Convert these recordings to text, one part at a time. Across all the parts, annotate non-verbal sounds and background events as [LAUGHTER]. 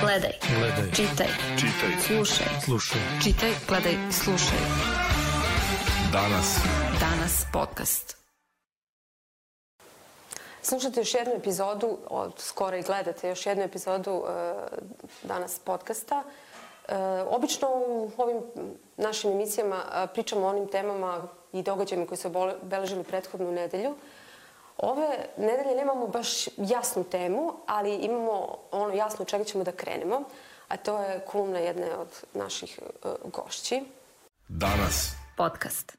Gledaj. Gledaj. Čitaj. Čitaj. Slušaj. Slušaj. Čitaj, gledaj, slušaj. Danas. Danas podcast. Slušate još jednu epizodu, od skoro i gledate još jednu epizodu uh, danas podcasta. Uh, obično u ovim našim emisijama uh, pričamo o onim temama i događajima koji su obeležili prethodnu nedelju. Ove nedelje nemamo baš jasnu temu, ali imamo ono jasno od čega ćemo da krenemo, a to je kolumna jedne od naših uh, gošći. Danas. Podcast.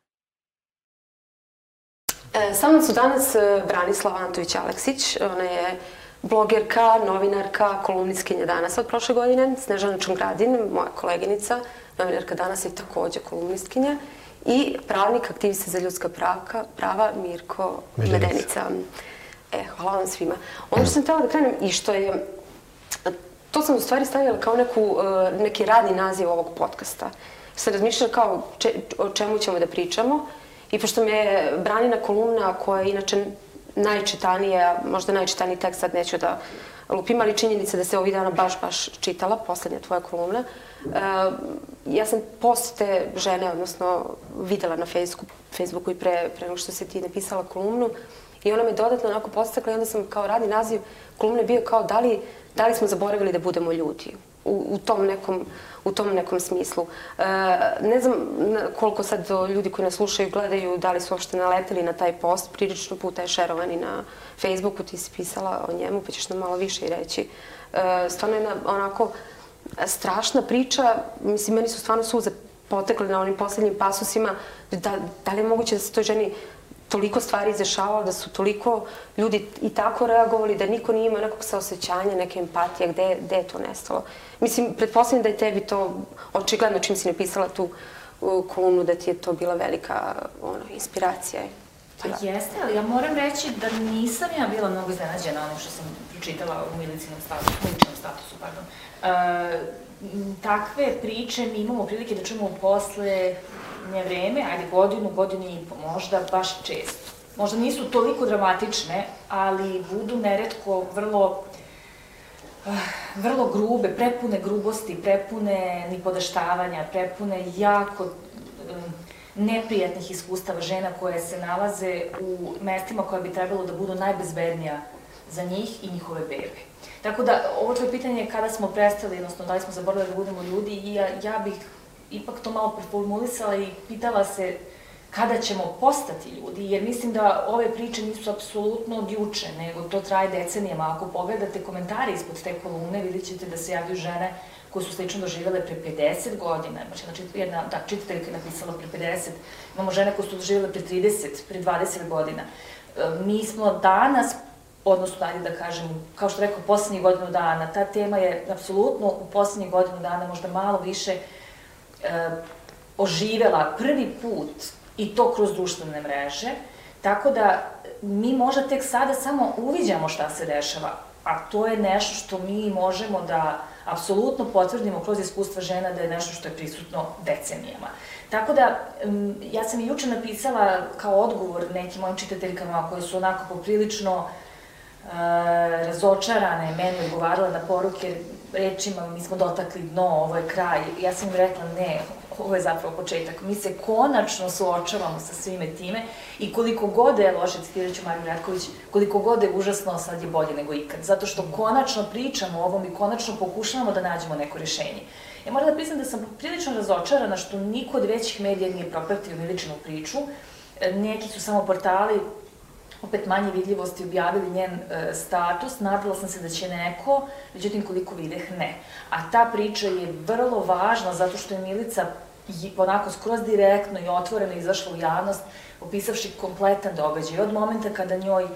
E, sa mnom su danas e, Branislava Antović Aleksić, ona je blogerka, novinarka, kolumnistkinja danas od prošle godine, Snežana Čungradin, moja koleginica, novinarka danas i takođe kolumnistkinja, i pravnik, aktivista za ljudska pravka, prava Mirko Medenica. Medenica. E, hvala vam svima. Ono što sam htela da krenem i što je, to sam u stvari stavila kao neku, e, neki radni naziv ovog podcasta. Sam razmišljala kao če, o čemu ćemo da pričamo i pošto me je Branina kolumna koja je inače najčitanija, možda najčitaniji tekst, sad neću da lupim, ali činjenica da se ovih dana baš, baš čitala, poslednja tvoja kolumna. Uh, ja sam post te žene, odnosno videla na Facebooku, Facebooku i pre, pre nego što se ti napisala kolumnu i ona me dodatno onako postakla i onda sam kao radni naziv kolumne bio kao da li, da li smo zaboravili da budemo ljudi u, u tom nekom u tom nekom smislu. E, ne znam koliko sad ljudi koji nas slušaju gledaju da li su uopšte naleteli na taj post, prilično puta je šerovan i na Facebooku, ti si pisala o njemu, pa ćeš nam malo više i reći. E, stvarno jedna onako strašna priča, mislim, meni su stvarno suze potekle na onim poslednjim pasusima, da, da li je moguće da se toj ženi toliko stvari izdešavalo, da su toliko ljudi i tako reagovali, da niko nije imao nekog saosećanja, neke empatije, gde, gde je to nestalo. Mislim, pretpostavljam da je tebi to očigledno čim si napisala tu kolumnu, da ti je to bila velika ono, inspiracija. Pa jeste, ali ja moram reći da nisam ja bila mnogo iznenađena onim što sam pročitala u milicinom statusu, miličnom statusu, pardon. E, takve priče mi imamo prilike da čujemo posle ne vreme, ajde godinu, godinu i po, možda baš često. Možda nisu toliko dramatične, ali budu neretko vrlo uh, vrlo grube, prepune grubosti, prepune nipodaštavanja, prepune jako neprijatnih iskustava žena koje se nalaze u mestima koja bi trebalo da budu najbezbednija za njih i njihove bebe. Tako da, ovo tvoje pitanje je kada smo prestali, odnosno da li smo zaboravili da budemo ljudi i ja, ja bih ipak to malo preformulisala i pitala se kada ćemo postati ljudi, jer mislim da ove priče nisu apsolutno od juče, nego to traje decenijama. Ako pogledate komentare ispod te kolumne, vidjet ćete da se javljaju žene koje su slično doživjele pre 50 godina. Znači, jedna da, čitateljka je napisala pre 50. Imamo žene koje su doživjele pre 30, pre 20 godina. E, mi smo danas odnosno, ajde da kažem, kao što rekao, poslednjih godinu dana, ta tema je apsolutno u poslednjih godinu dana možda malo više e, oživela prvi put i to kroz društvene mreže, tako da mi možda tek sada samo uviđamo šta se dešava, a to je nešto što mi možemo da apsolutno potvrdimo kroz iskustva žena da je nešto što je prisutno decenijama. Tako da, ja sam i juče napisala kao odgovor nekim mojim čitateljkama koje su onako poprilično uh, razočarane, meni odgovarala na poruke rečima mi smo dotakli dno, ovo je kraj. Ja sam im rekla ne, ovo je zapravo početak. Mi se konačno suočavamo sa svime time i koliko god je loše, citirat ću Mariju Ratković, koliko god je užasno, sad je bolje nego ikad. Zato što konačno pričamo o ovom i konačno pokušavamo da nađemo neko rešenje. Ja moram da priznam da sam prilično razočarana što niko od većih medija nije propratio miličnu priču. Neki su samo portali opet manje vidljivosti objavili njen e, status, nadala sam se da će neko, međutim koliko videh ne. A ta priča je vrlo važna zato što je Milica onako skroz direktno i otvoreno izašla u javnost, opisavši kompletan događaj. Od momenta kada njoj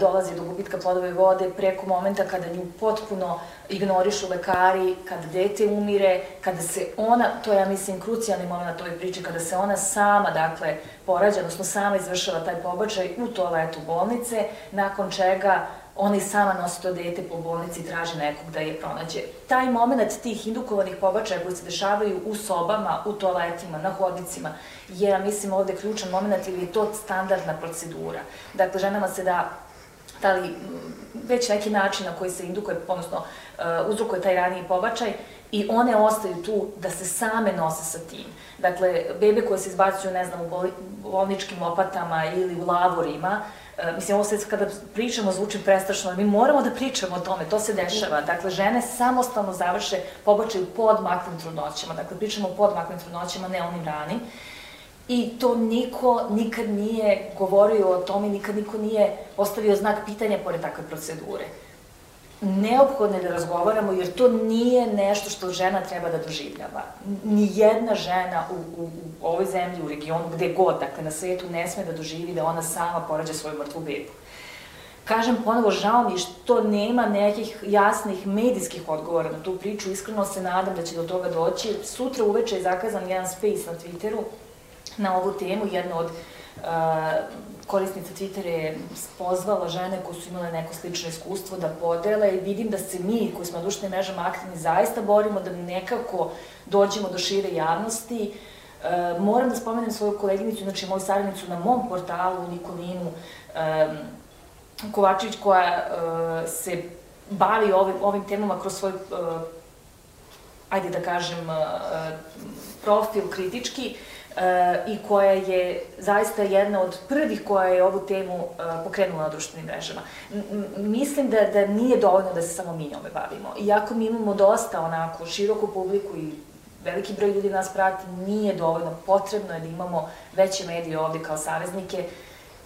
dolazi do gubitka plodove vode, preko momenta kada nju potpuno ignorišu lekari, kada dete umire, kada se ona, to ja mislim, krucijalni moment ove priče, kada se ona sama, dakle, porađa, odnosno sama izvršava taj pobačaj u toaletu bolnice, nakon čega ona i sama nosi to dete po bolnici i traži nekog da je pronađe. Taj moment tih indukovanih pobačaja koji se dešavaju u sobama, u toaletima, na hodnicima, je, ja mislim, ovde ključan moment ili je to standardna procedura. Dakle, ženama se da da li već neki način na koji se indukuje, odnosno uh, uzrokuje taj raniji pobačaj i one ostaju tu da se same nose sa tim. Dakle, bebe koje se izbacuju, ne znam, u bolničkim lopatama ili u lavorima, uh, mislim, ovo sad kada pričamo zvuči prestrašno, mi moramo da pričamo o tome, to se dešava. Dakle, žene samostalno završe pobačaj pod maklim trudnoćama. Dakle, pričamo o pod maklim trudnoćama, ne onim ranim. I to niko nikad nije govorio o tome, nikad niko nije postavio znak pitanja pored takve procedure. Neophodno je da razgovaramo, jer to nije nešto što žena treba da doživljava. Nijedna žena u, u, u ovoj zemlji, u regionu, gde god, dakle na svetu, ne sme da doživi da ona sama porađa svoju mrtvu bebu. Kažem ponovo, žao mi što nema nekih jasnih medijskih odgovora na tu priču. Iskreno se nadam da će do toga doći. Sutra uveče je zakazan jedan space na Twitteru na ovu temu. Jedna od korisnica Twittera je pozvala žene koje su imale neko slično iskustvo da podele i vidim da se mi koji smo na društvenim mrežama aktivni zaista borimo da nekako dođemo do šire javnosti. E, moram da spomenem svoju koleginicu, znači moju saradnicu na mom portalu Nikolinu e, Kovačević koja e, se bavi ovim, ovim temama kroz svoj, ajde da kažem, profil kritički, i koja je zaista jedna od prvih koja je ovu temu uh, pokrenula na društvenim mrežama. mislim da, da nije dovoljno da se samo mi njome bavimo. Iako mi imamo dosta onako široku publiku i veliki broj ljudi nas prati, nije dovoljno. Potrebno je da imamo veće medije ovde kao saveznike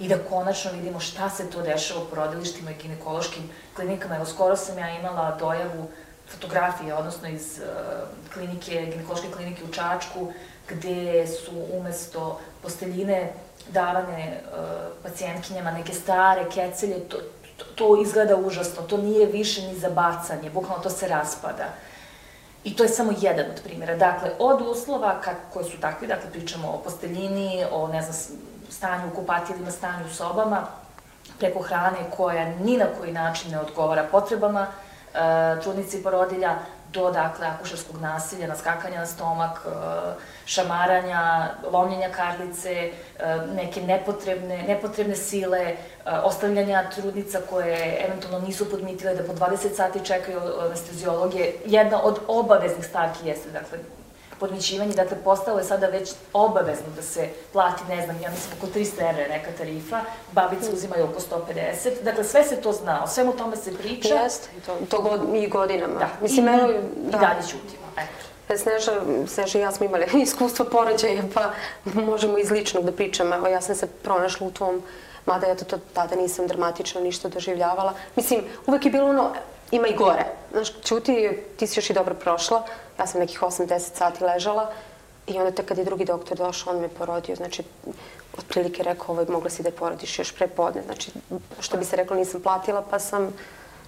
i da konačno vidimo šta se to dešava u porodilištima i ginekološkim klinikama. Evo, skoro sam ja imala dojavu fotografije, odnosno iz uh, klinike, ginekološke klinike u Čačku, gde su umesto posteljine davane uh, pacijentkinjama neke stare kecelje, to, to, to izgleda užasno, to nije više ni za bacanje, bukvalno to se raspada. I to je samo jedan od primjera. Dakle, od uslova koji su takvi, dakle, pričamo o posteljini, o, ne znam, stanju u kupatilima, stanju u sobama, preko hrane koja ni na koji način ne odgovara potrebama e, trudnice i porodilja, do, dakle, akušarskog nasilja, naskakanja na stomak, e, šamaranja, lomljenja karlice, e, neke nepotrebne, nepotrebne sile, e, ostavljanja trudnica koje eventualno nisu podmitile da po 20 sati čekaju anestezijologe. Jedna od obaveznih stavki jeste, dakle, podmićivanje, dakle, postalo je sada već obavezno da se plati, ne znam, ja mislim, oko 300 evra neka tarifa, babice uzimaju oko 150, dakle, sve se to zna, o svemu tome se priča. Jeste, to, to god, i godinama. Da, mislim, i, evo, da. i dalje ćutimo, eto. E, Sneža, Sneža i ja smo imali [LAUGHS] iskustvo porođaja, pa možemo iz ličnog da pričamo. Evo, ja sam se pronašla u tvom, mada ja to, to tada nisam dramatično ništa doživljavala. Mislim, uvek je bilo ono, ima i gore. Znaš, čuti, ti si još i dobro prošla, ja sam nekih 8-10 sati ležala i onda tek kad je drugi doktor došao, on me porodio, znači, otprilike rekao, ovo, mogla si da je porodiš još pre podne, znači, što bi se reklo, nisam platila, pa sam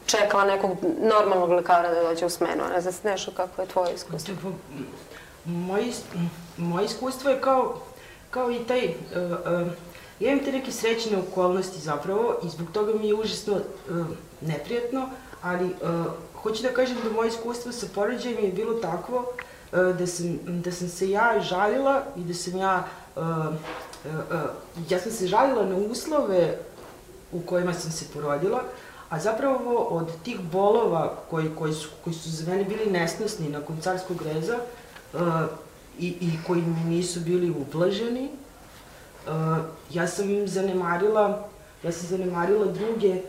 čekala nekog normalnog lekara da dođe u smenu, ne znam nešto kako je tvoje iskustvo. Moje, moje iskustvo je kao, kao i taj, uh, uh, ja imam te neke srećne okolnosti zapravo i zbog toga mi je užasno uh, neprijatno, ali uh, hoću da kažem da moje iskustvo sa porođajem je bilo takvo uh, da, sam, da sam se ja žalila i da sam ja, uh, uh, uh, ja sam se žalila na uslove u kojima sam se porodila, a zapravo od tih bolova koji, koji, su, koji su za mene bili nesnosni nakon carskog reza uh, i, i koji mi nisu bili ublaženi, uh, ja sam zanemarila, ja sam zanemarila druge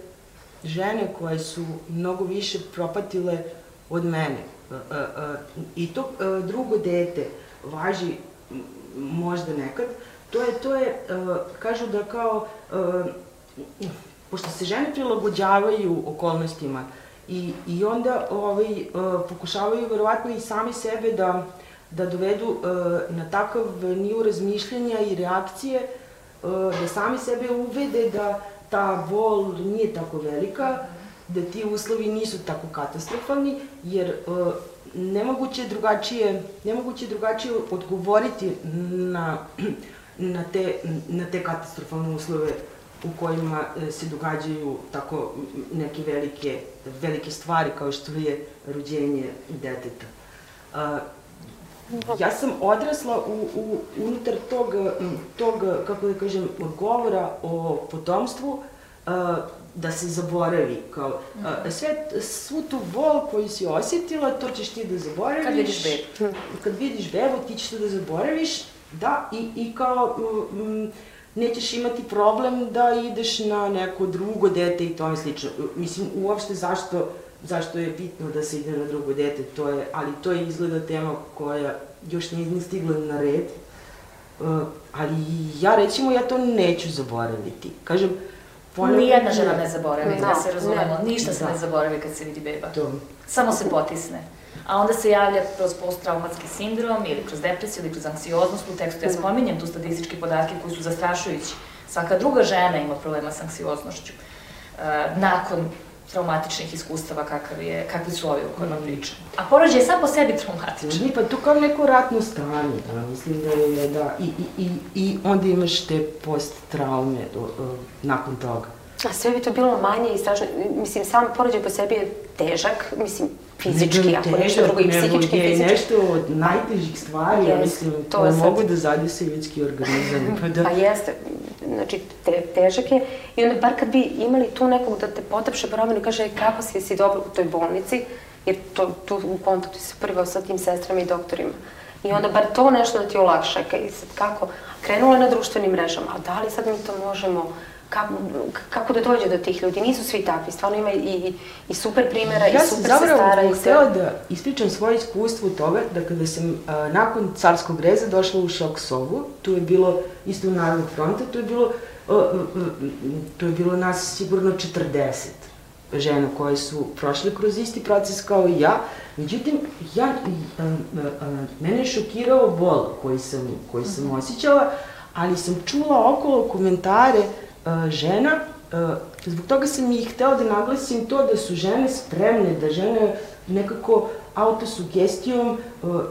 žene koje su mnogo više propatile od mene. Uh, uh, uh, I to drugo dete važi možda nekad, to je, to je, kažu da kao, pošto se žene prilagođavaju okolnostima i, i onda ovaj, pokušavaju verovatno i sami sebe da, da dovedu na takav nivo razmišljanja i reakcije, da sami sebe uvede da ta bol nije tako velika, da ti uslovi nisu tako katastrofalni, jer uh, nemoguće drugačije, nemoguće drugačije odgovoriti na, na, te, na te katastrofalne uslove u kojima e, se događaju tako neke velike, velike stvari kao što je rođenje deteta. Ja sam odrasla u, u, unutar tog, tog, kako da kažem, govora o potomstvu, da se zaboravi, kao, a, sve, svu tu bol koju si osjetila, to ćeš ti da zaboraviš. Kad vidiš bebu. Kad vidiš bebu, ti ćeš to da zaboraviš, da, i, i kao, mm, nećeš imati problem da ideš na neko drugo dete i tome slično. Mislim, uopšte zašto, zašto je bitno da se ide na drugo dete, to je, ali to je izgleda tema koja još nije stigla na red. Uh, ali ja recimo, ja to neću zaboraviti. Kažem, Ponavljam, Nijedna žena ne zaboravi, da, da se razumemo. ne. Ništa se Da. ne zaboravi kad se vidi beba. To. Samo se potisne. A onda se javlja kroz posttraumatski sindrom ili kroz depresiju ili kroz anksioznost. U tekstu ja spominjem tu statistički podatke koji su zastrašujući. Svaka druga žena ima problema s anksioznošću. E, nakon traumatičnih iskustava kakav je, kakvi su ovi o kojima pričamo. A porođaj je sam po sebi traumatičan. Pa to kao neko ratno stanje, da, mislim da je, da, i, i, i, i onda imaš te post-traume do, uh, nakon toga. A sve bi to bilo manje i strašno. Mislim, sam porođaj po sebi je težak, mislim, fizički, ako nešto drugo, i psihički, i je fizički. nešto od najtežih stvari, ja mislim, to je mogu da zadese ljudski organizam. Pa da, Pa jeste, znači te, težak je i onda bar kad bi imali tu nekog da te potapše po ramenu i kaže "E, kako si, si dobro u toj bolnici, jer to, tu u kontaktu si prvo sa tim sestrama i doktorima. I onda bar to nešto da ti olakša. I sad kako, krenulo je na društvenim mrežama, a da li sad mi to možemo, kako, kako da dođe do tih ljudi? Nisu svi takvi, stvarno ima i, i, super primera, ja i sam super zapravo sestara i sve. htela da ispričam svoje iskustvo toga, da kada sam a, nakon carskog reza došla u šok sobu, tu je bilo isto u Narodnog fronta, tu je bilo, a, a, a, tu je bilo nas sigurno 40 žena koje su prošle kroz isti proces kao i ja. Međutim, ja, a, a, a, mene je šokirao bol koji sam, koji sam osjećala, ali sam čula okolo komentare a, žena, a, zbog toga sam i htela da naglasim to da su žene spremne, da žene nekako autosugestijom, po-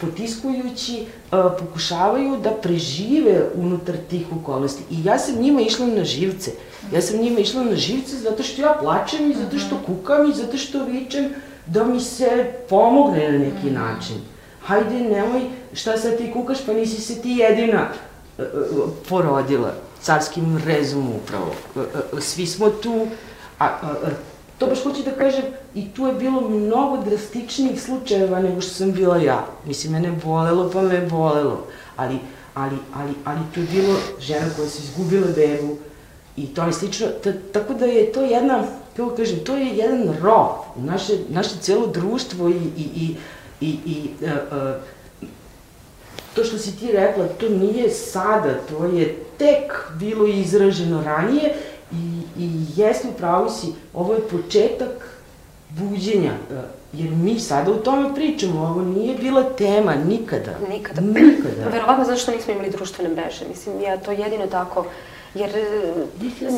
potiskujući, pokušavaju da prežive unutar tih okolnosti. I ja sam njima išla na živce. Ja sam njima išla na živce zato što ja plačem i zato što kukam i zato što vičem da mi se pomogne na neki način. Hajde, nemoj, šta sad ti kukaš, pa nisi se ti jedina e, e, porodila carskim rezom upravo. E, e, Svi smo tu, a, a, a to baš hoću da kažem, i tu je bilo mnogo drastičnijih slučajeva nego što sam bila ja. Mislim, mene bolelo, pa me bolelo. Ali, ali, ali, ali tu je bilo žena koja su izgubila bebu i to je slično. T tako da je to jedna, kako kažem, to je jedan rov u naše, naše celo društvo i, i, i, i, i e, e, to što si ti rekla, to nije sada, to je tek bilo izraženo ranije i, i jeste u pravu si, ovo je početak buđenja, e, jer mi sada u tome pričamo, ovo nije bila tema nikada. Nikada. Nikada. Verovatno zato što nismo imali društvene mreže. Mislim, ja to jedino tako, jer e,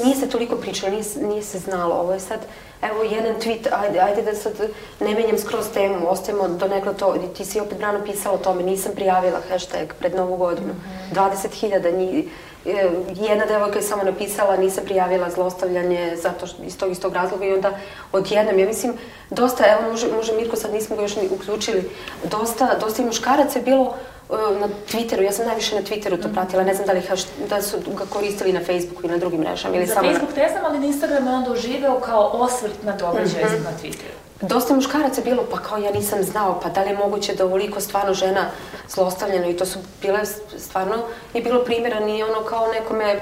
nije se toliko pričalo, nije, se- nije se znalo. Ovo je sad, evo, jedan tweet, ajde, ajde da sad ne menjam skroz temu, ostajemo do nekla to, ti si opet rano pisala o tome, nisam prijavila hashtag pred novu godinu. 20.000 njih, e, jedna devojka je samo napisala nisam prijavila zlostavljanje zato što iz tog istog razloga i onda odjednom, ja mislim, dosta, evo može, može Mirko, sad nismo ga još ni uključili, dosta, dosta i muškaraca je bilo na Twitteru, ja sam najviše na Twitteru to pratila, ne znam da li, haš- da su ga koristili na Facebooku i na drugim mrežama ili Za samo na... Facebook ne znam, ali na Instagramu je onda uživeo kao osvrt na događaj Mhm. na Twitteru. Dosta je muškaraca bilo, pa kao ja nisam znao, pa da li je moguće da ovoliko stvarno žena zlostavljena i to su bile stvarno, nije bilo primjera ni ono kao nekome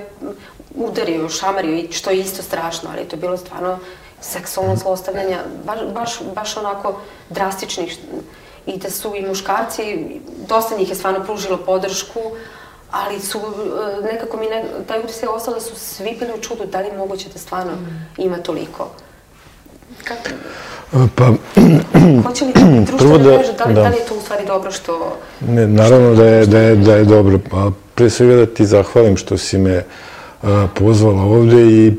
udario, šamario, što je isto strašno, ali to je bilo stvarno seksualno zlostavljanja, baš, baš, baš onako drastičnih i da su i muškarci, dosta njih je stvarno pružilo podršku, ali su, e, nekako mi ne, taj utisak je ostao da su svi bili u čudu, da li je moguće da stvarno ima toliko. Kako, Pa, Hoće li [CLEARS THROAT] Prvo da- mreže, da li, da. da li je to u stvari dobro što... ne, naravno da je, da je, da je dobro. Pa, pre svega da ti zahvalim što si me a, pozvala ovde i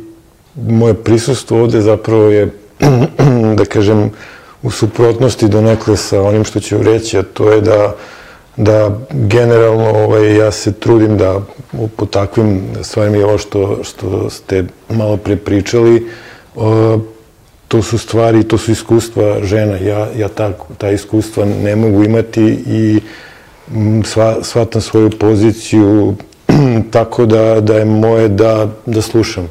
moje prisustvo ovde zapravo je, [CLEARS THROAT] da kažem, u suprotnosti do nekle sa onim što ću reći, a to je da da generalno ovaj, ja se trudim da po takvim stvarima i ovo što, što ste malo pre pričali, to su stvari, to su iskustva žena. Ja, ja ta, ta iskustva ne mogu imati i mm, sva, shvatam svoju poziciju [CLEARS THROAT] tako da, da je moje da, da slušam.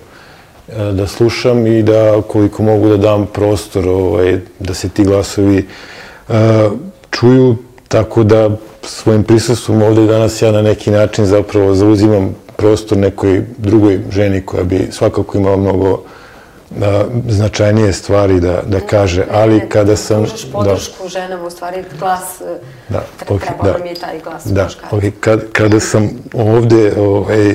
E, da slušam i da koliko mogu da dam prostor ovaj, da se ti glasovi uh, čuju, tako da svojim prisustvom ovde danas ja na neki način zapravo zauzimam prostor nekoj drugoj ženi koja bi svakako imala mnogo da, značajnije stvari da, da kaže, ali Ne, kada sam... Pružaš podršku ženama, u stvari glas, Da, treba, ok, treba da. nam je taj glas Da, muškaraca. ok, kad, kada sam ovde, ovaj,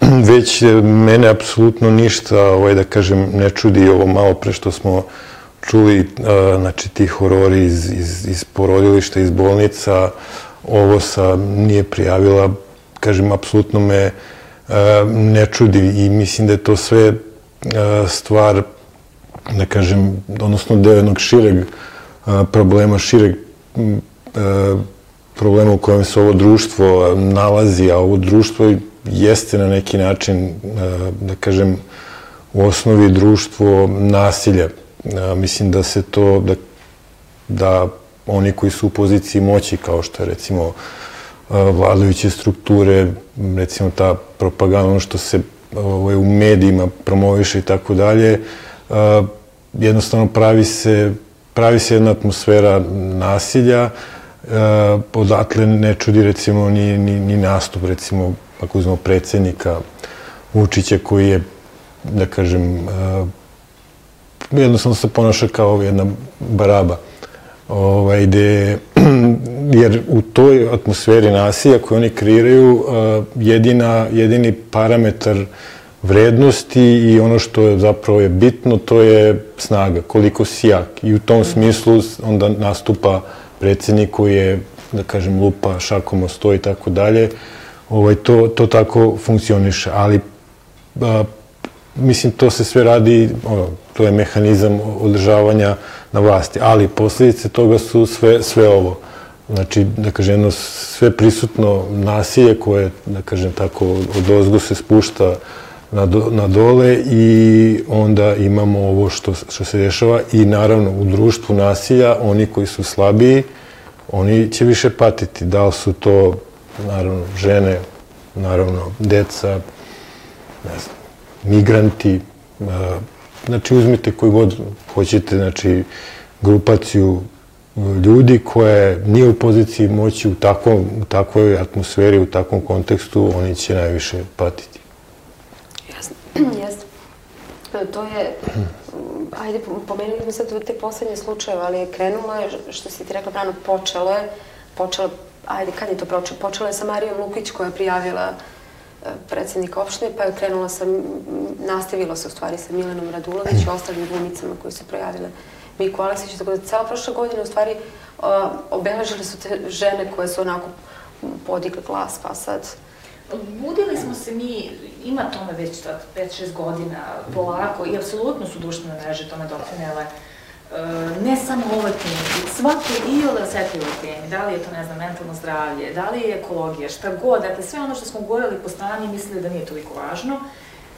[CLEARS THROAT] već e, mene apsolutno ništa, ovaj, da kažem, ne čudi ovo malo pre što smo čuli, a, znači ti horori iz, iz, iz porodilišta, iz bolnica, ovo sa nije prijavila, kažem, apsolutno me a, ne čudi i mislim da je to sve a, stvar, da kažem, odnosno deo jednog šireg problema, šireg problema u kojem se ovo društvo nalazi, a ovo društvo jeste na neki način, a, da kažem, u osnovi društvo nasilja. A, Mislim da se to, da, da oni koji su u poziciji moći, kao što je recimo a, vladajuće strukture, recimo ta propaganda, ono što se ovaj, u medijima promoviše i tako dalje, jednostavno pravi se, pravi se jedna atmosfera nasilja, odatle ne čudi recimo ni, ni, ni nastup, recimo ako uzmemo predsednika Vučića koji je, da kažem, a, jednostavno se ponaša kao jedna baraba. Ovaj, gde, [CLEARS THROAT] jer u toj atmosferi nasilja koju oni kreiraju, a, jedina, jedini parametar vrednosti i ono što je zapravo je bitno, to je snaga, koliko si jak. I u tom smislu onda nastupa predsednik koji je, da kažem, lupa šakom o sto i tako dalje. Ovaj, to, to tako funkcioniše. Ali a, mislim, to se sve radi, ono, to je mehanizam održavanja na vlasti, ali posljedice toga su sve, sve ovo. Znači, da kažem, jedno sve prisutno nasilje koje, da kažem tako, od ozgo se spušta na, do, na dole i onda imamo ovo što, što se dešava i naravno u društvu nasilja oni koji su slabiji, oni će više patiti. Da li su to, naravno, žene, naravno, deca, ne znam, migranti, znači uzmite koji god hoćete, znači grupaciju e, ljudi koja nije u poziciji moći u, takvom, u takvoj atmosferi, u takvom kontekstu, oni će najviše patiti. Jasno, [CLEARS THROAT] jasno. E, To je, [CLEARS THROAT] ajde, pomenuli smo sad te poslednje slučajeve, ali je krenulo što si ti rekla prano, počelo je, počelo, ajde, kad je to počelo? Počelo je sa Marijom Lukić koja je prijavila e, predsednika opštine, pa je krenula sa, nastavilo se u stvari sa Milenom Radulović i ostalim glumicama koji su projavile Miku Aleksić, tako da cela prošla godina u stvari a, obeležile su te žene koje su onako podigle glas, pa sad Budili smo se mi, ima tome već sad 5-6 godina, polako, i apsolutno su društvene mreže tome doprinele. E, ne samo o ovoj temi, svake i o osetljivoj temi, da li je to, ne znam, mentalno zdravlje, da li je ekologija, šta god, dakle, sve ono što smo govorili po strani mislili da nije toliko važno,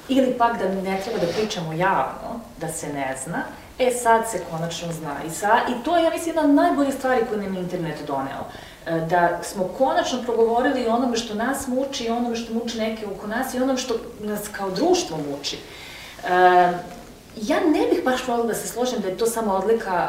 ili pak da ne treba da pričamo javno, da se ne zna, e sad se konačno zna. I, sa, i to je, ja mislim, jedna od najboljih stvari koje nam je internet doneo. E, Da smo konačno progovorili o onome što nas muči, i onome što muči neke oko nas i onome što nas kao društvo muči. E, ja ne bih baš volila da se složim da je to samo odlika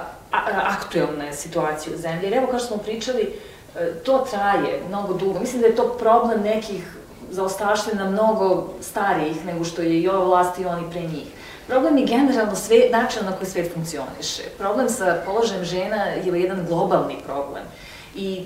aktuelne situacije u zemlji, jer evo kao što smo pričali, e, to traje mnogo dugo. Mislim da je to problem nekih zaostaština mnogo starijih nego što je i ova vlast i oni pre njih. Problem je generalno sve, način na koji svet funkcioniše. Problem sa položajem žena je jedan globalni problem. I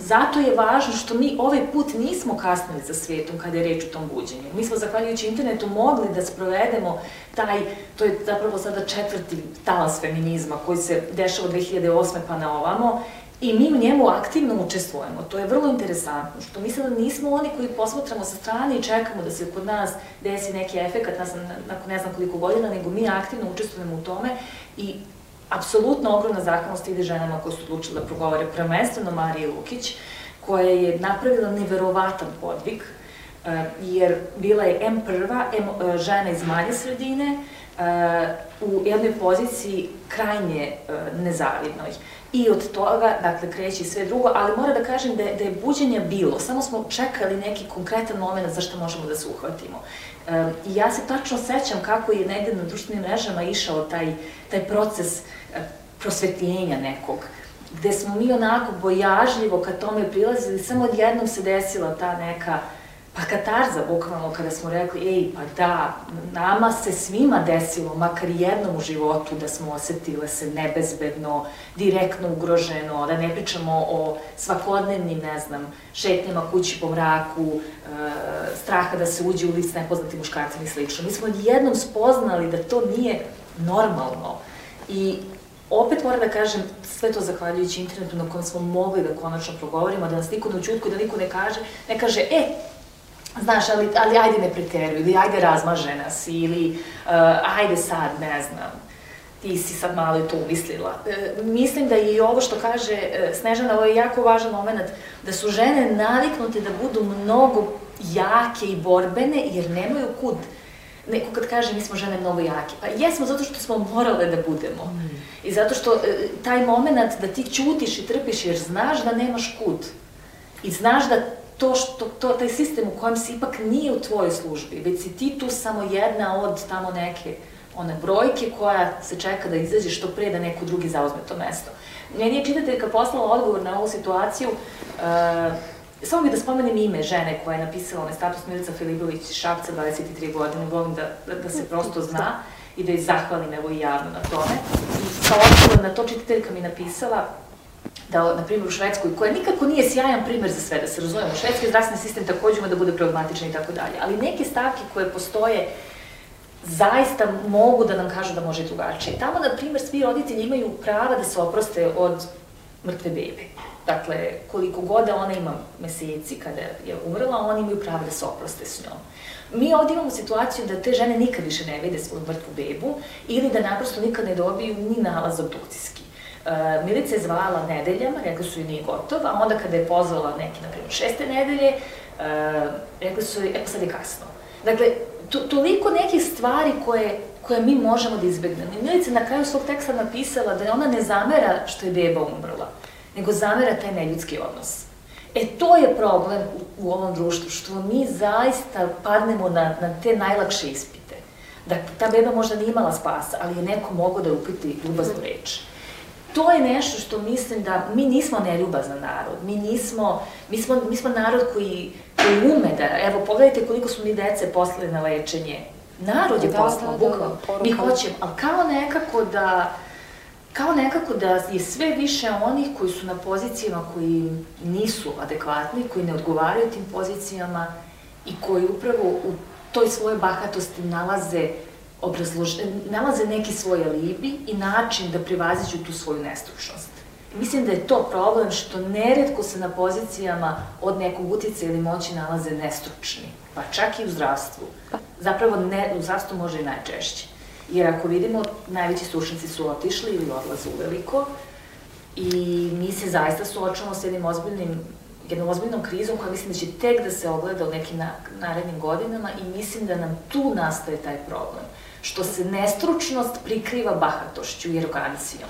zato je važno što mi ovaj put nismo kasnili za svetom kada je reč o tom buđenju. Mi smo, zahvaljujući internetu, mogli da sprovedemo taj, to je zapravo sada četvrti talas feminizma koji se dešava od 2008. pa na ovamo, I mi u njemu aktivno učestvujemo. To je vrlo interesantno, što mislim da nismo oni koji posmatramo sa strane i čekamo da se kod nas desi neki efekat nas, nakon ne znam koliko godina, nego mi aktivno učestvujemo u tome i apsolutno ogromna zahvalnost ide ženama koje su odlučile da progovore prvenstveno Marije Lukić, koja je napravila neverovatan podvig, eh, jer bila je M prva, M eh, žena iz manje sredine, eh, u jednoj poziciji krajnje nezavidnoj. I od toga, dakle, kreće sve drugo, ali mora da kažem da je, da je buđenja bilo, samo smo čekali neki konkretan moment za što možemo da se uhvatimo. E, I ja se tačno sećam kako je negde na društvenim mrežama išao taj, taj proces e, prosvetljenja nekog, gde smo mi onako bojažljivo ka tome prilazili, samo odjednom se desila ta neka pa katarza, bukvalno, kada smo rekli, ej, pa da, nama se svima desilo, makar jednom u životu, da smo osetile se nebezbedno, direktno ugroženo, da ne pričamo o svakodnevnim, ne znam, šetnjama kući po mraku, e, straha da se uđe u lic nepoznatim muškarcima i slično. Mi smo jednom spoznali da to nije normalno. I opet moram da kažem, sve to zahvaljujući internetu na kojem smo mogli da konačno progovorimo, da nas niko ne učutku, da niko ne kaže, ne kaže, e, znaš, ali, ali ajde ne preteruj, ili ajde razmaže nas, ili uh, ajde sad, ne znam, ti si sad malo to umislila. E, mislim da i ovo što kaže e, Snežana, ovo je jako važan moment, da su žene naviknute da budu mnogo jake i borbene, jer nemaju kud. Neko kad kaže mi smo žene mnogo jake, pa jesmo zato što smo morale da budemo. Mm. I zato što e, taj moment da ti ćutiš i trpiš jer znaš da nemaš kud. I znaš da to što, to, taj sistem u kojem si ipak nije u tvojoj službi, već si ti tu samo jedna od tamo neke one brojke koja se čeka da izađe što pre da neko drugi zauzme to mesto. Meni je čitateljka poslala odgovor na ovu situaciju, uh, samo bih da spomenem ime žene koja je napisala onaj status Milica Filipović Šapca, 23 godine, volim da, da, da se prosto zna i da je zahvalim evo i javno na tome. I kao odgovor na to čitateljka mi napisala, da, na primjer, u Švedskoj, koja nikako nije sjajan primer za sve, da se razumemo, švedski zdravstveni sistem takođe ima da bude pragmatičan i tako dalje, ali neke stavke koje postoje zaista mogu da nam kažu da može drugačije. Tamo, na primjer, svi roditelji imaju prava da se oproste od mrtve bebe. Dakle, koliko god da ona ima meseci kada je umrla, oni imaju pravo da se oproste s njom. Mi ovdje imamo situaciju da te žene nikad više ne vide svoju mrtvu bebu ili da naprosto nikad ne dobiju ni nalaz obdukcijski. Uh, Milica je zvala nedeljama, rekla su joj nije gotov, a onda kada je pozvala neki, na primjer, šeste nedelje, uh, rekli su joj, e pa sad je kasno. Dakle, to, toliko nekih stvari koje, koje mi možemo da izbegnemo. I Milica na kraju svog teksta napisala da ona ne zamera što je beba umrla, nego zamera taj neljudski odnos. E to je problem u, u ovom društvu, što mi zaista padnemo na, na te najlakše ispite. Da ta beba možda nije imala spasa, ali je neko mogao da upiti ljubaznu reč. To je nešto što mislim da mi nismo neljubazan narod, mi nismo, mi smo, mi smo narod koji, koji ume da, evo pogledajte koliko smo mi dece poslali na lečenje, narod je da, poslao, da, da, bukvalno, da, mi hoćemo, ali kao nekako da, kao nekako da je sve više onih koji su na pozicijama koji nisu adekvatni, koji ne odgovaraju tim pozicijama i koji upravo u toj svojoj bahatosti nalaze obrazlož... nalaze neki svoj alibi i način da prevaziđu tu svoju nestručnost. Mislim da je to problem što neretko se na pozicijama od nekog utice ili moći nalaze nestručni, pa čak i u zdravstvu. Zapravo ne, u zdravstvu može i najčešće. Jer ako vidimo, najveći stručnici su otišli ili odlaze u veliko i mi se zaista suočavamo s jednim ozbiljnim jednom ozbiljnom krizom koja mislim da će tek da se ogleda u nekim na, narednim godinama i mislim da nam tu nastaje taj problem što se nestručnost prikriva bahatošću i arogancijom.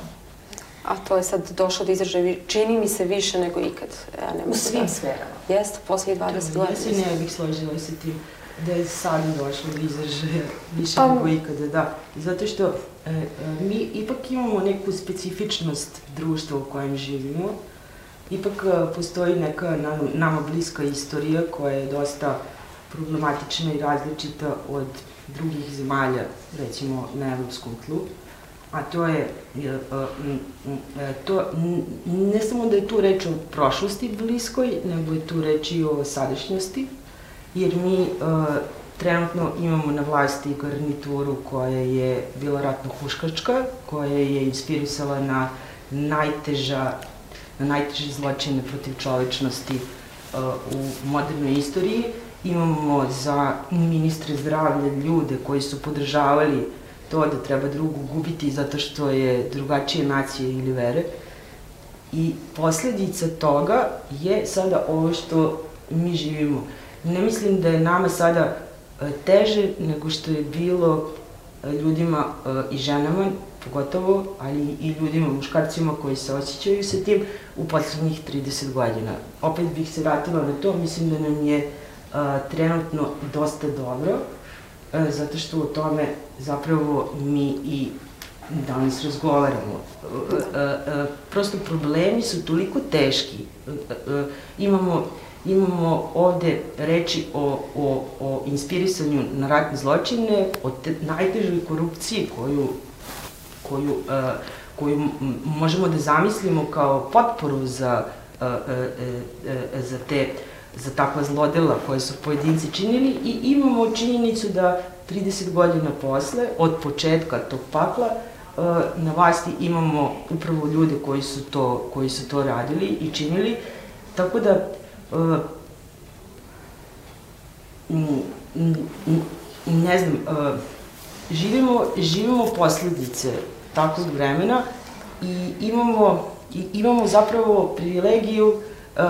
A to je sad došlo do izražaja, čini mi se više nego ikad. Ja ne u svim da... sferama. Jeste, posle 20 godina. Ja se ne bih složila sa tim da je sad došlo do izražaja više pa... nego ikada, da. Zato što e, e, mi ipak imamo neku specifičnost društva u kojem živimo. Ipak e, postoji neka nama, nama bliska istorija koja je dosta problematična i različita od drugih zemalja, recimo na evropskom tlu, a to je, e, to, ne samo da je tu reč o prošlosti bliskoj, nego je tu reč i o sadašnjosti, jer mi e, trenutno imamo na vlasti garnituru koja je bila ratno huškačka, koja je inspirisala na najteža na najteže zločine protiv čovečnosti u modernoj istoriji imamo za ministre zdravlja ljude koji su podržavali to da treba drugu gubiti zato što je drugačije nacije ili vere. I posledica toga je sada ovo što mi živimo. Ne mislim da je nama sada e, teže nego što je bilo e, ljudima e, i ženama pogotovo, ali i ljudima, muškarcima koji se osjećaju sa tim u poslednjih 30 godina. Opet bih se vratila na to, mislim da nam je a, trenutno dosta dobro, a, zato što o tome zapravo mi i danas razgovaramo. A, prosto problemi su toliko teški. Imamo imamo ovde reči o, o, o inspirisanju na ratne zločine, o te, najtežoj korupciji koju koju, uh, koju možemo da zamislimo kao potporu za, uh, uh, za te za takva zlodela koje su pojedinci činili i imamo činjenicu da 30 godina posle, od početka tog pakla, na vlasti imamo upravo ljude koji su to, koji su to radili i činili, tako da ne znam, živimo, živimo posledice takvog vremena i imamo, i imamo zapravo privilegiju uh,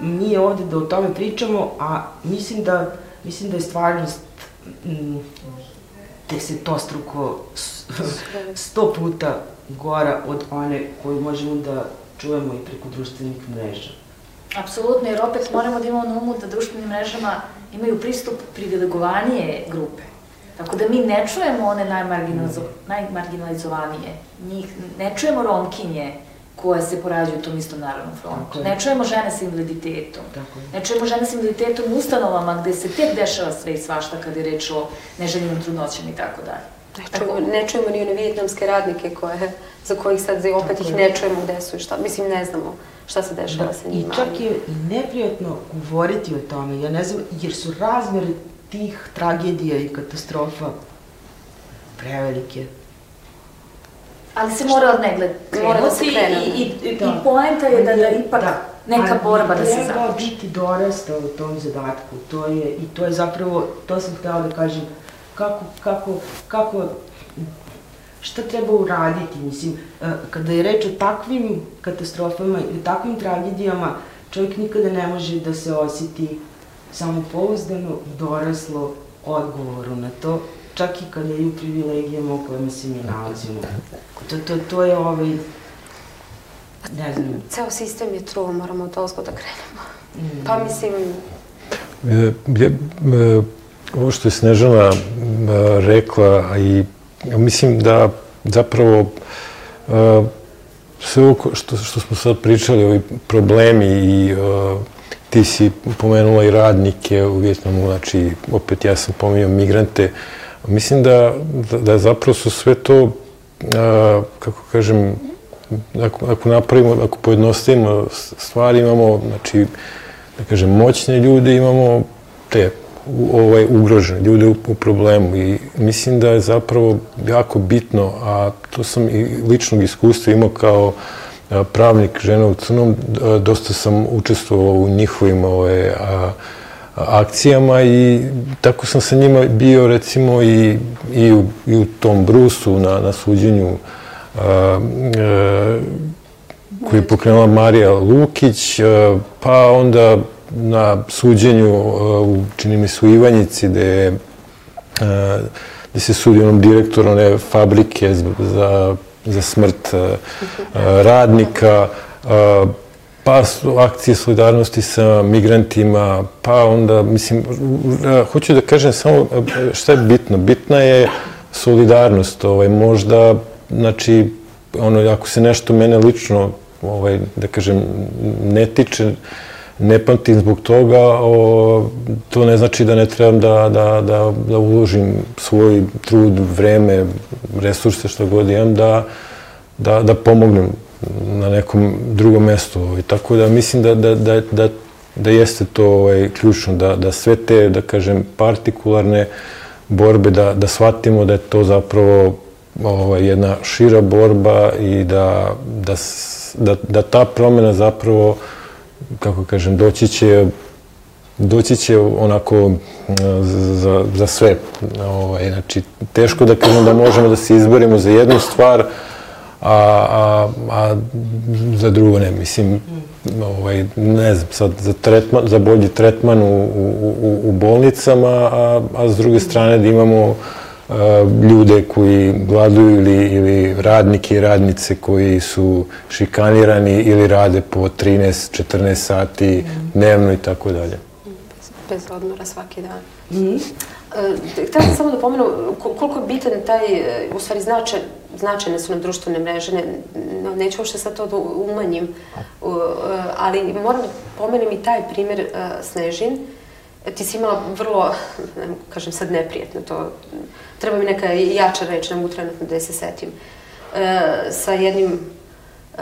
mi ovde da o tome pričamo, a mislim da, mislim da je stvarnost mm, desetostruko, sto puta gora od one koju možemo da čujemo i preko društvenih mreža. Apsolutno, jer opet moramo da imamo na umu da društvenim mrežama imaju pristup privilegovanije grupe. Tako da mi ne čujemo one najmarginalizovanije, njih, ne čujemo romkinje koje se porađuju u tom istom narodnom frontu. Ne čujemo žene sa invaliditetom. Ne čujemo žene sa invaliditetom u ustanovama gde se tek dešava sve i svašta kada je reč o neželjenim trudnoćama i tako dalje. Ne čujemo, ne čujemo ni one vijetnamske radnike koje, za kojih sad opet ih ne čujemo gde su i šta. Mislim, ne znamo šta se dešava da, sa njima. I čak je i neprijatno govoriti o tome, ja ne znam, jer su razmeri tih tragedija i katastrofa prevelike. Ali se mora od negled krenuti da se i, i, i, da. i poenta je da, da ipak da. neka borba da se započe. Treba biti dorasta u tom zadatku. To je, I to je zapravo, to sam htela da kažem, kako, kako, kako, šta treba uraditi, mislim, e, kada je reč o takvim katastrofama i o takvim tragedijama, čovjek nikada ne može da se osjeti samopouzdano doraslo odgovoru na to, čak i kada je u privilegijama u kojima se mi nalazimo. To, to, to je ovaj, ne znam. Ceo sistem je truo, moramo od ozgo da krenemo. Mm. Pa mislim... E, ja, e, ovo što je Snežana e, rekla, i mislim da zapravo sve ovo što, što smo sad pričali, ovi problemi i ti si pomenula i radnike u Vjetnamu, znači, opet ja sam pominjao migrante. Mislim da, da, da zapravo su sve to, kako kažem, ako, ako napravimo, ako pojednostavimo stvari, imamo, znači, da kažem, moćne ljude, imamo te ovaj, ugrožene ljude u, u problemu i mislim da je zapravo jako bitno, a to sam i ličnog iskustva imao kao pravnik žena u crnom, dosta sam učestvovao u njihovim ove, a, akcijama i tako sam sa njima bio recimo i, i, u, i u tom Brusu na, na suđenju a, a, koji je pokrenula Marija Lukić, a, pa onda na suđenju u, čini mi se, u Ivanjici, gde, a, gde se sudi onom direktoru one fabrike za za smrt e, radnika, e, pa su akcije solidarnosti sa migrantima, pa onda, mislim, e, hoću da kažem samo šta je bitno. Bitna je solidarnost, ovaj, možda, znači, ono, ako se nešto mene lično, ovaj, da kažem, ne tiče, ne pamtim zbog toga, o, to ne znači da ne trebam da, da, da, da uložim svoj trud, vreme, resurse, što god imam, da, da, da pomognem na nekom drugom mestu. I tako da mislim da, da, da, da, da jeste to ovaj, ključno, da, da sve te, da kažem, partikularne borbe, da, da shvatimo da je to zapravo ovaj, jedna šira borba i da, da, da, da ta promena zapravo kako kažem, doći će doći će onako za, za sve. Ovaj, znači, teško da kažem da možemo da se izborimo za jednu stvar, a, a, a za drugo ne. Mislim, ovaj, ne znam, sad za, tretman, za bolji tretman u, u, u, bolnicama, a, a s druge strane da imamo ljude koji gladuju ili, ili radnike i radnice koji su šikanirani ili rade po 13-14 sati dnevno i tako dalje. Bez odmora svaki dan. Mm Htela sam samo da pomenu koliko je bitan taj, e, u stvari značaj, značajne su nam društvene mreže, ne, neću uopšte sad to da umanjim, ali moram da pomenem i taj primer Snežin. Ti si imala vrlo, ne kažem sad neprijetno, to treba mi neka jača reč, ne mogu trenutno da se setim, e, sa jednim e,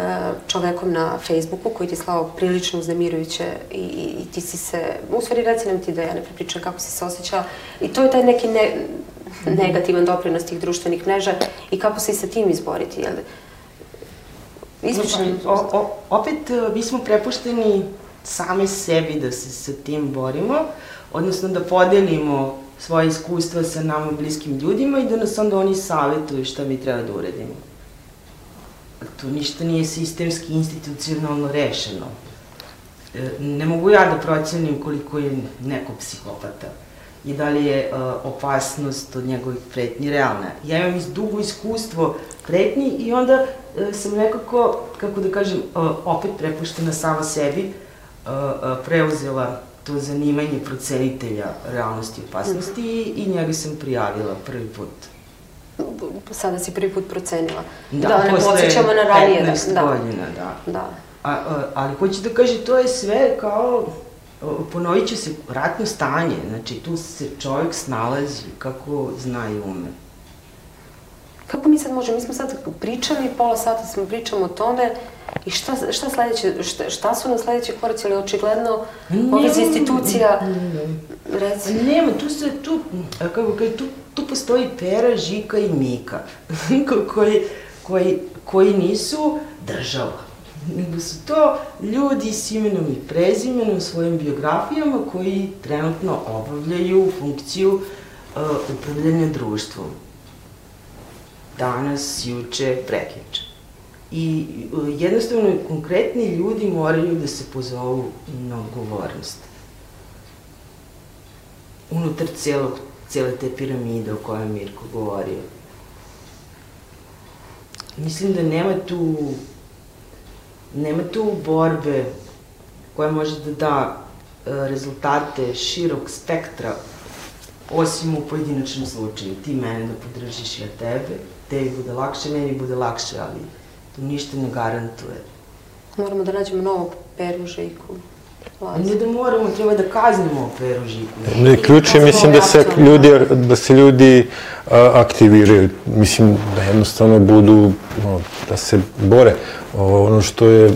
čovekom na Facebooku koji ti slao prilično uznemirujuće i, i, i ti si se, u stvari reci nam ti da ja ne prepričam kako si se osjećala i to je taj neki ne, negativan doprinos tih društvenih mreža i kako se i sa tim izboriti, jel? Ispričam. O, o, opet e, mi smo prepušteni sami sebi da se sa tim borimo, odnosno da podelimo svoje iskustva sa nama bliskim ljudima i da nas onda oni savjetuju šta mi treba da uredimo. To ništa nije sistemski, institucionalno rešeno. E, ne mogu ja da procenim koliko je neko psihopata i da li je uh, opasnost od njegovih pretnji realna. Ja imam dugo iskustvo pretnji i onda uh, sam nekako, kako da kažem, opet prepuštena sama sebi, preuzela to zanimanje procenitelja realnosti i opasnosti mm. i njega sam prijavila prvi put. Sada si prvi put procenila. Da, da ne podsjećamo na ranije. 15 da, godina, da. da. A, a, ali hoću da kaže, to je sve kao, ponovit će se ratno stanje, znači tu se čovjek snalazi kako zna i ume. Kako mi sad možemo, mi smo sad pričali, pola sata smo pričamo o tome, I šta, šta sledeće, šta, šta su na sledeći koraci, ali očigledno ove institucija, reci. Nema, tu se, tu, kako kaže, tu, tu postoji Pera, Žika i Mika, [LAUGHS] koji, koji, koji nisu država, nego su to ljudi s imenom i prezimenom, svojim biografijama koji trenutno obavljaju funkciju uh, upravljanja društvom. Danas, juče, prekjuče. I e, jednostavno konkretni ljudi moraju da se pozovu na odgovornost. Unutar celog, cele te piramide o kojoj je Mirko govorio. Mislim da nema tu nema tu borbe koja može da da e, rezultate širok spektra osim u pojedinačnom slučaju. Ti mene da podržiš ja tebe, tebi bude lakše, meni bude lakše, ali To ništa ne garantuje. Moramo da nađemo novog Peru Žiku. Lazi. Ne da moramo, treba da kaznimo Peru Žiku. Ne, ključ je, mislim, da se ljudi, da se ljudi a, aktiviraju. Mislim, da jednostavno budu, no, da se bore. O, ono što je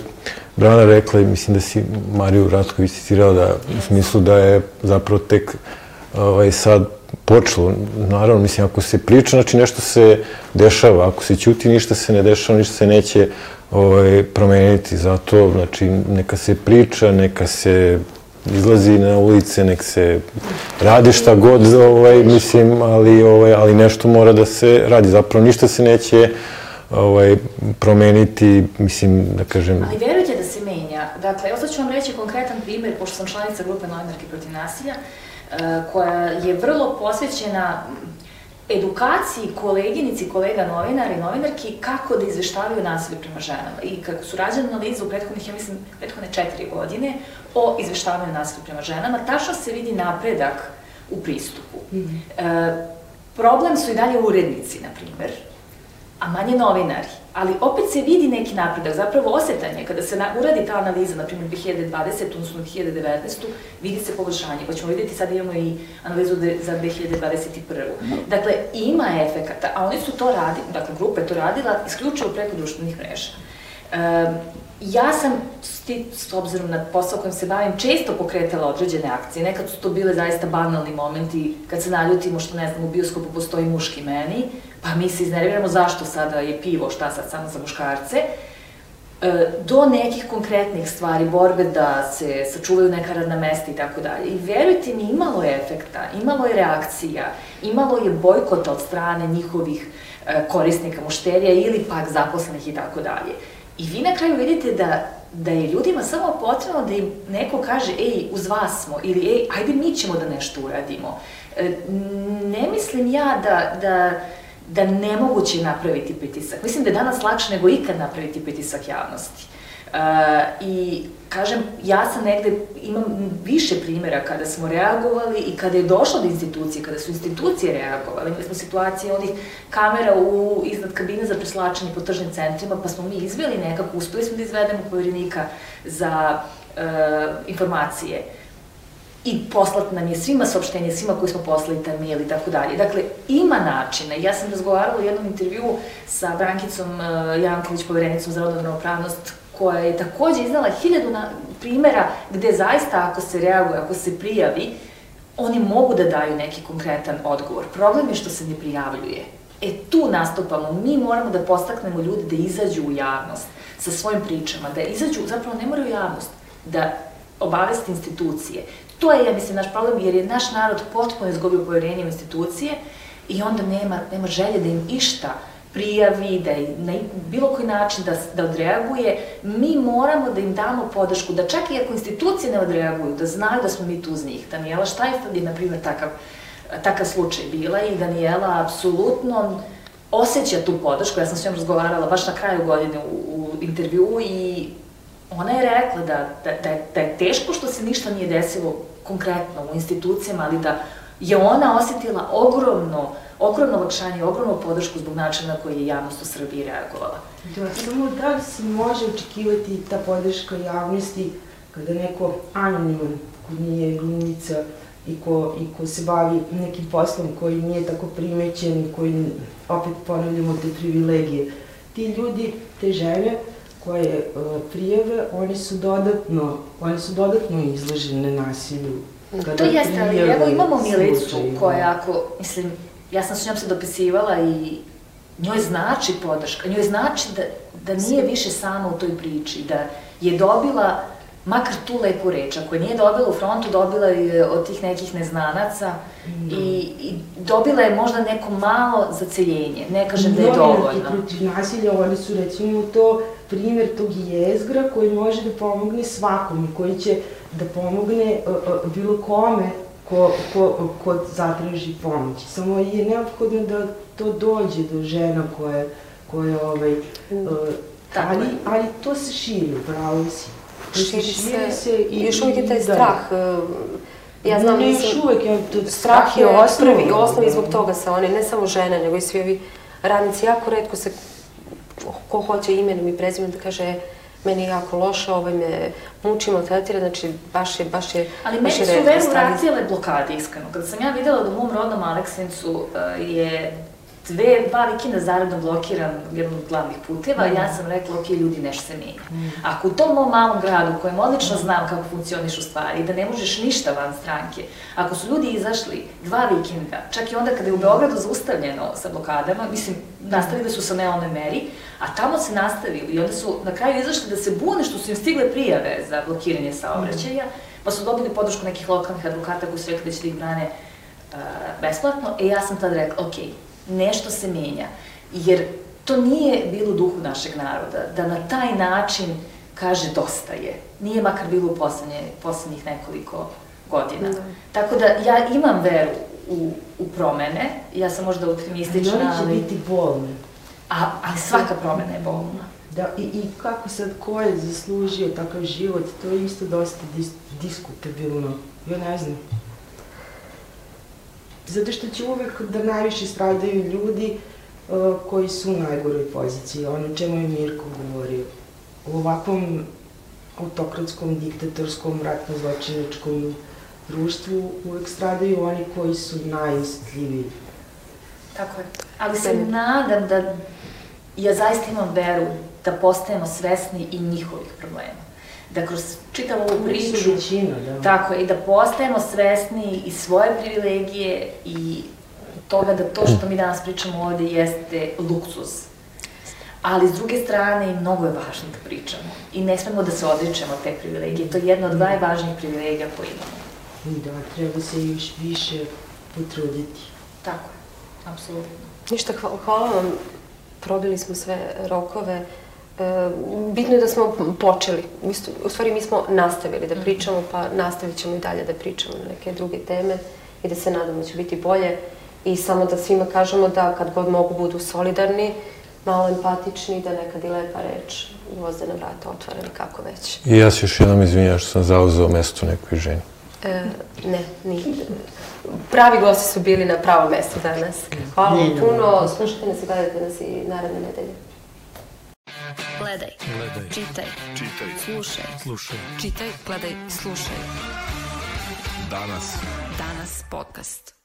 Brana rekla, mislim da si Mariju Ratković citirala da, u smislu da je zapravo tek ovaj, sad počelo. Naravno, mislim, ako se priča, znači nešto se dešava. Ako se ćuti, ništa se ne dešava, ništa se neće ovaj, promeniti. Zato, znači, neka se priča, neka se izlazi na ulice, nek se radi šta god, ovaj, mislim, ali, ovaj, ali nešto mora da se radi. Zapravo ništa se neće ovaj, promeniti, mislim, da kažem... Ali verujte da se menja. Dakle, evo sad ću vam reći konkretan primer, pošto sam članica grupe novinarke protiv nasilja. E, koja je vrlo posvećena edukaciji koleginici, kolega novinara i novinarki kako da izveštavaju nasilje prema ženama. I kako su rađene analize u prethodnih, ja mislim, prethodne četiri godine o izveštavanju nasilja prema ženama, tačno se vidi napredak u pristupu. Mm -hmm. e, problem su i dalje urednici, na primer, a manje novinari. Ali opet se vidi neki napredak, zapravo osetanje, kada se na, uradi ta analiza, na primjer 2020, odnosno 2019, vidi se poboljšanje. Pa ćemo vidjeti, sad imamo i analizu de, za 2021. Dakle, ima efekata, a oni su to radili, dakle, grupa je to radila isključivo preko društvenih mreža. Ja sam, s obzirom na posao kojim se bavim, često pokretala određene akcije. Nekad su to bile zaista banalni momenti, kad se naljutimo što, ne znam, u bioskopu postoji muški meni, pa mi se iznerviramo zašto sada je pivo, šta sad samo za muškarce, e, do nekih konkretnih stvari, borbe da se sačuvaju neka radna mesta i tako dalje. I verujte mi, imalo je efekta, imalo je reakcija, imalo je bojkota od strane njihovih e, korisnika mušterija ili pak zaposlenih i tako dalje. I vi na kraju vidite da da je ljudima samo potrebno da im neko kaže, ej, uz vas smo, ili ej, ajde mi ćemo da nešto uradimo. E, ne mislim ja da, da, da nemoguće napraviti pritisak. Mislim da je danas lakše nego ikad napraviti pritisak javnosti. Uh, I kažem, ja sam negde, imam više primjera kada smo reagovali i kada je došlo do institucije, kada su institucije reagovali. Imali smo situacije onih kamera u, iznad kabine za preslačenje po tržnim centrima, pa smo mi izveli nekako, uspeli smo da izvedemo povjerenika za uh, informacije i poslat nam je svima saopštenje, svima koji smo poslali taj mail i tako dalje. Dakle, ima načina. Ja sam razgovarala u jednom intervju sa Brankicom uh, Janković, povjerenicom za rodnu ravnopravnost, koja je takođe iznala hiljadu na, primera gde zaista ako se reaguje, ako se prijavi, oni mogu da daju neki konkretan odgovor. Problem je što se ne prijavljuje. E tu nastupamo, mi moramo da postaknemo ljude da izađu u javnost sa svojim pričama, da izađu, zapravo ne moraju javnost, da obavesti institucije. To je, ja mislim, naš problem, jer je naš narod potpuno izgubio poverenje u institucije i onda nema, nema želje da im išta prijavi, da je na bilo koji način da, da odreaguje, mi moramo da im damo podršku, da čak i ako institucije ne odreaguju, da znaju da smo mi tu uz njih. Daniela Štajfeld je, na primjer, takav, takav slučaj bila i Daniela apsolutno osjeća tu podršku. Ja sam s njom razgovarala baš na kraju godine u, u intervju i ona je rekla da, da, da, da je teško što se ništa nije desilo konkretno u institucijama, ali da je ona osetila ogromno ogromno olakšanje, ogromnu podršku zbog načina na koji je javnost u Srbiji reagovala. Da, samo da li se može očekivati ta podrška javnosti kada neko anoniman, ko nije glumica i ko, i ko se bavi nekim poslom koji nije tako primećen, koji opet ponavljamo te privilegije. Ti ljudi, te žene koje uh, prijave, oni su dodatno, oni su dodatno izložene nasilju. Kada to jeste, ali evo imamo Milicu koja ako, mislim, ja sam s njom se dopisivala i njoj znači podrška, njoj znači da, da nije više sama u toj priči, da je dobila makar tu lepu reč, ako je nije dobila u frontu, dobila je od tih nekih neznanaca mm. i, i dobila je možda neko malo zaceljenje, ne kažem da je dovoljno. Novinarki protiv nasilja, oni su recimo to primjer tog jezgra koji može da pomogne svakom i koji će da pomogne uh, uh, bilo kome ko, ko, ko zatraži pomoć. Samo je neophodno da to dođe do žena koje, koje ovaj, uh, ali, ali to se širi, pravo si. To širi se, širi se i, još uvijek je taj da. strah. Da. Ja znam, ne, mislim, još uvijek, ja, to, strah je osnovi, prvi, osnovi zbog toga se oni, ne samo žene, nego i svi ovi radnici, jako redko se, ko hoće imenom i prezimenom da kaže, meni je jako loše, ovaj me muči, maltretira, znači baš je, baš je, Ali baš meni su veru vratile blokade, iskreno. Kada sam ja videla da u mom rodnom Aleksincu uh, je dve, dva vikenda zaredno blokiran jedan od glavnih puteva, mm. ja sam rekla, ok, ljudi, nešto se menja. Mm. Ako u tom mom malom gradu, kojem odlično znam kako funkcionišu stvari, da ne možeš ništa van stranke, ako su ljudi izašli dva vikenda, čak i onda kada je u Beogradu zaustavljeno sa blokadama, mislim, nastavili su sa neonoj meri, a tamo se nastavili i onda su na kraju izašli da se bune što su im stigle prijave za blokiranje saobraćaja, pa su dobili podršku nekih lokalnih advokata koji su rekli da će da ih brane uh, besplatno, e ja sam tad rekla, ok, nešto se menja. Jer to nije bilo duhu našeg naroda, da na taj način kaže dosta je. Nije makar bilo u poslednje, poslednjih nekoliko godina. Da. Tako da ja imam veru u, u promene, ja sam možda optimistična, ali... Ali će biti bolne. A, ali svaka promena je bolna. Da, i, i kako sad, ko je zaslužio takav život, to je isto dosta dis, diskutabilno. Ja ne znam. Zato što će uvek da najviše stradaju ljudi uh, koji su u najgoroj poziciji, ono čemu je Mirko govorio. U ovakvom autokratskom, diktatorskom, ratno-zločinačkom društvu uvek stradaju oni koji su najostljiviji. Tako je. Ali se nadam da ja zaista imam veru da postajemo svesni i njihovih problema da kroz čitavu ovu priču, većina, da. tako je, i da postajemo svesni i svoje privilegije i toga da to što mi danas pričamo ovde jeste luksuz. Ali s druge strane i mnogo je važno da pričamo i ne smemo da se odričemo te privilegije. To je jedna od najvažnijih privilegija koje imamo. Da, treba se još više potruditi. Tako je, apsolutno. Ništa, hvala vam. Probili smo sve rokove E, bitno je da smo počeli. Mi U stvari mi smo nastavili da pričamo, pa nastavit ćemo i dalje da pričamo na neke druge teme i da se nadamo da će biti bolje. I samo da svima kažemo da kad god mogu budu solidarni, malo empatični, da nekad i lepa reč gvozdena vrata otvorena, kako već. I ja se još jednom izvinjam što sam zauzeo mesto nekoj ženi. E, ne, ni. Pravi gosti su bili na pravom mestu danas. Hvala vam puno, slušajte nas i gledajte nas i naredne nedelje. Gledaj. Gledaj. Čitaj. Čitaj. Slušaj. Slušaj. Čitaj, gledaj, slušaj. Danas. Danas podcast.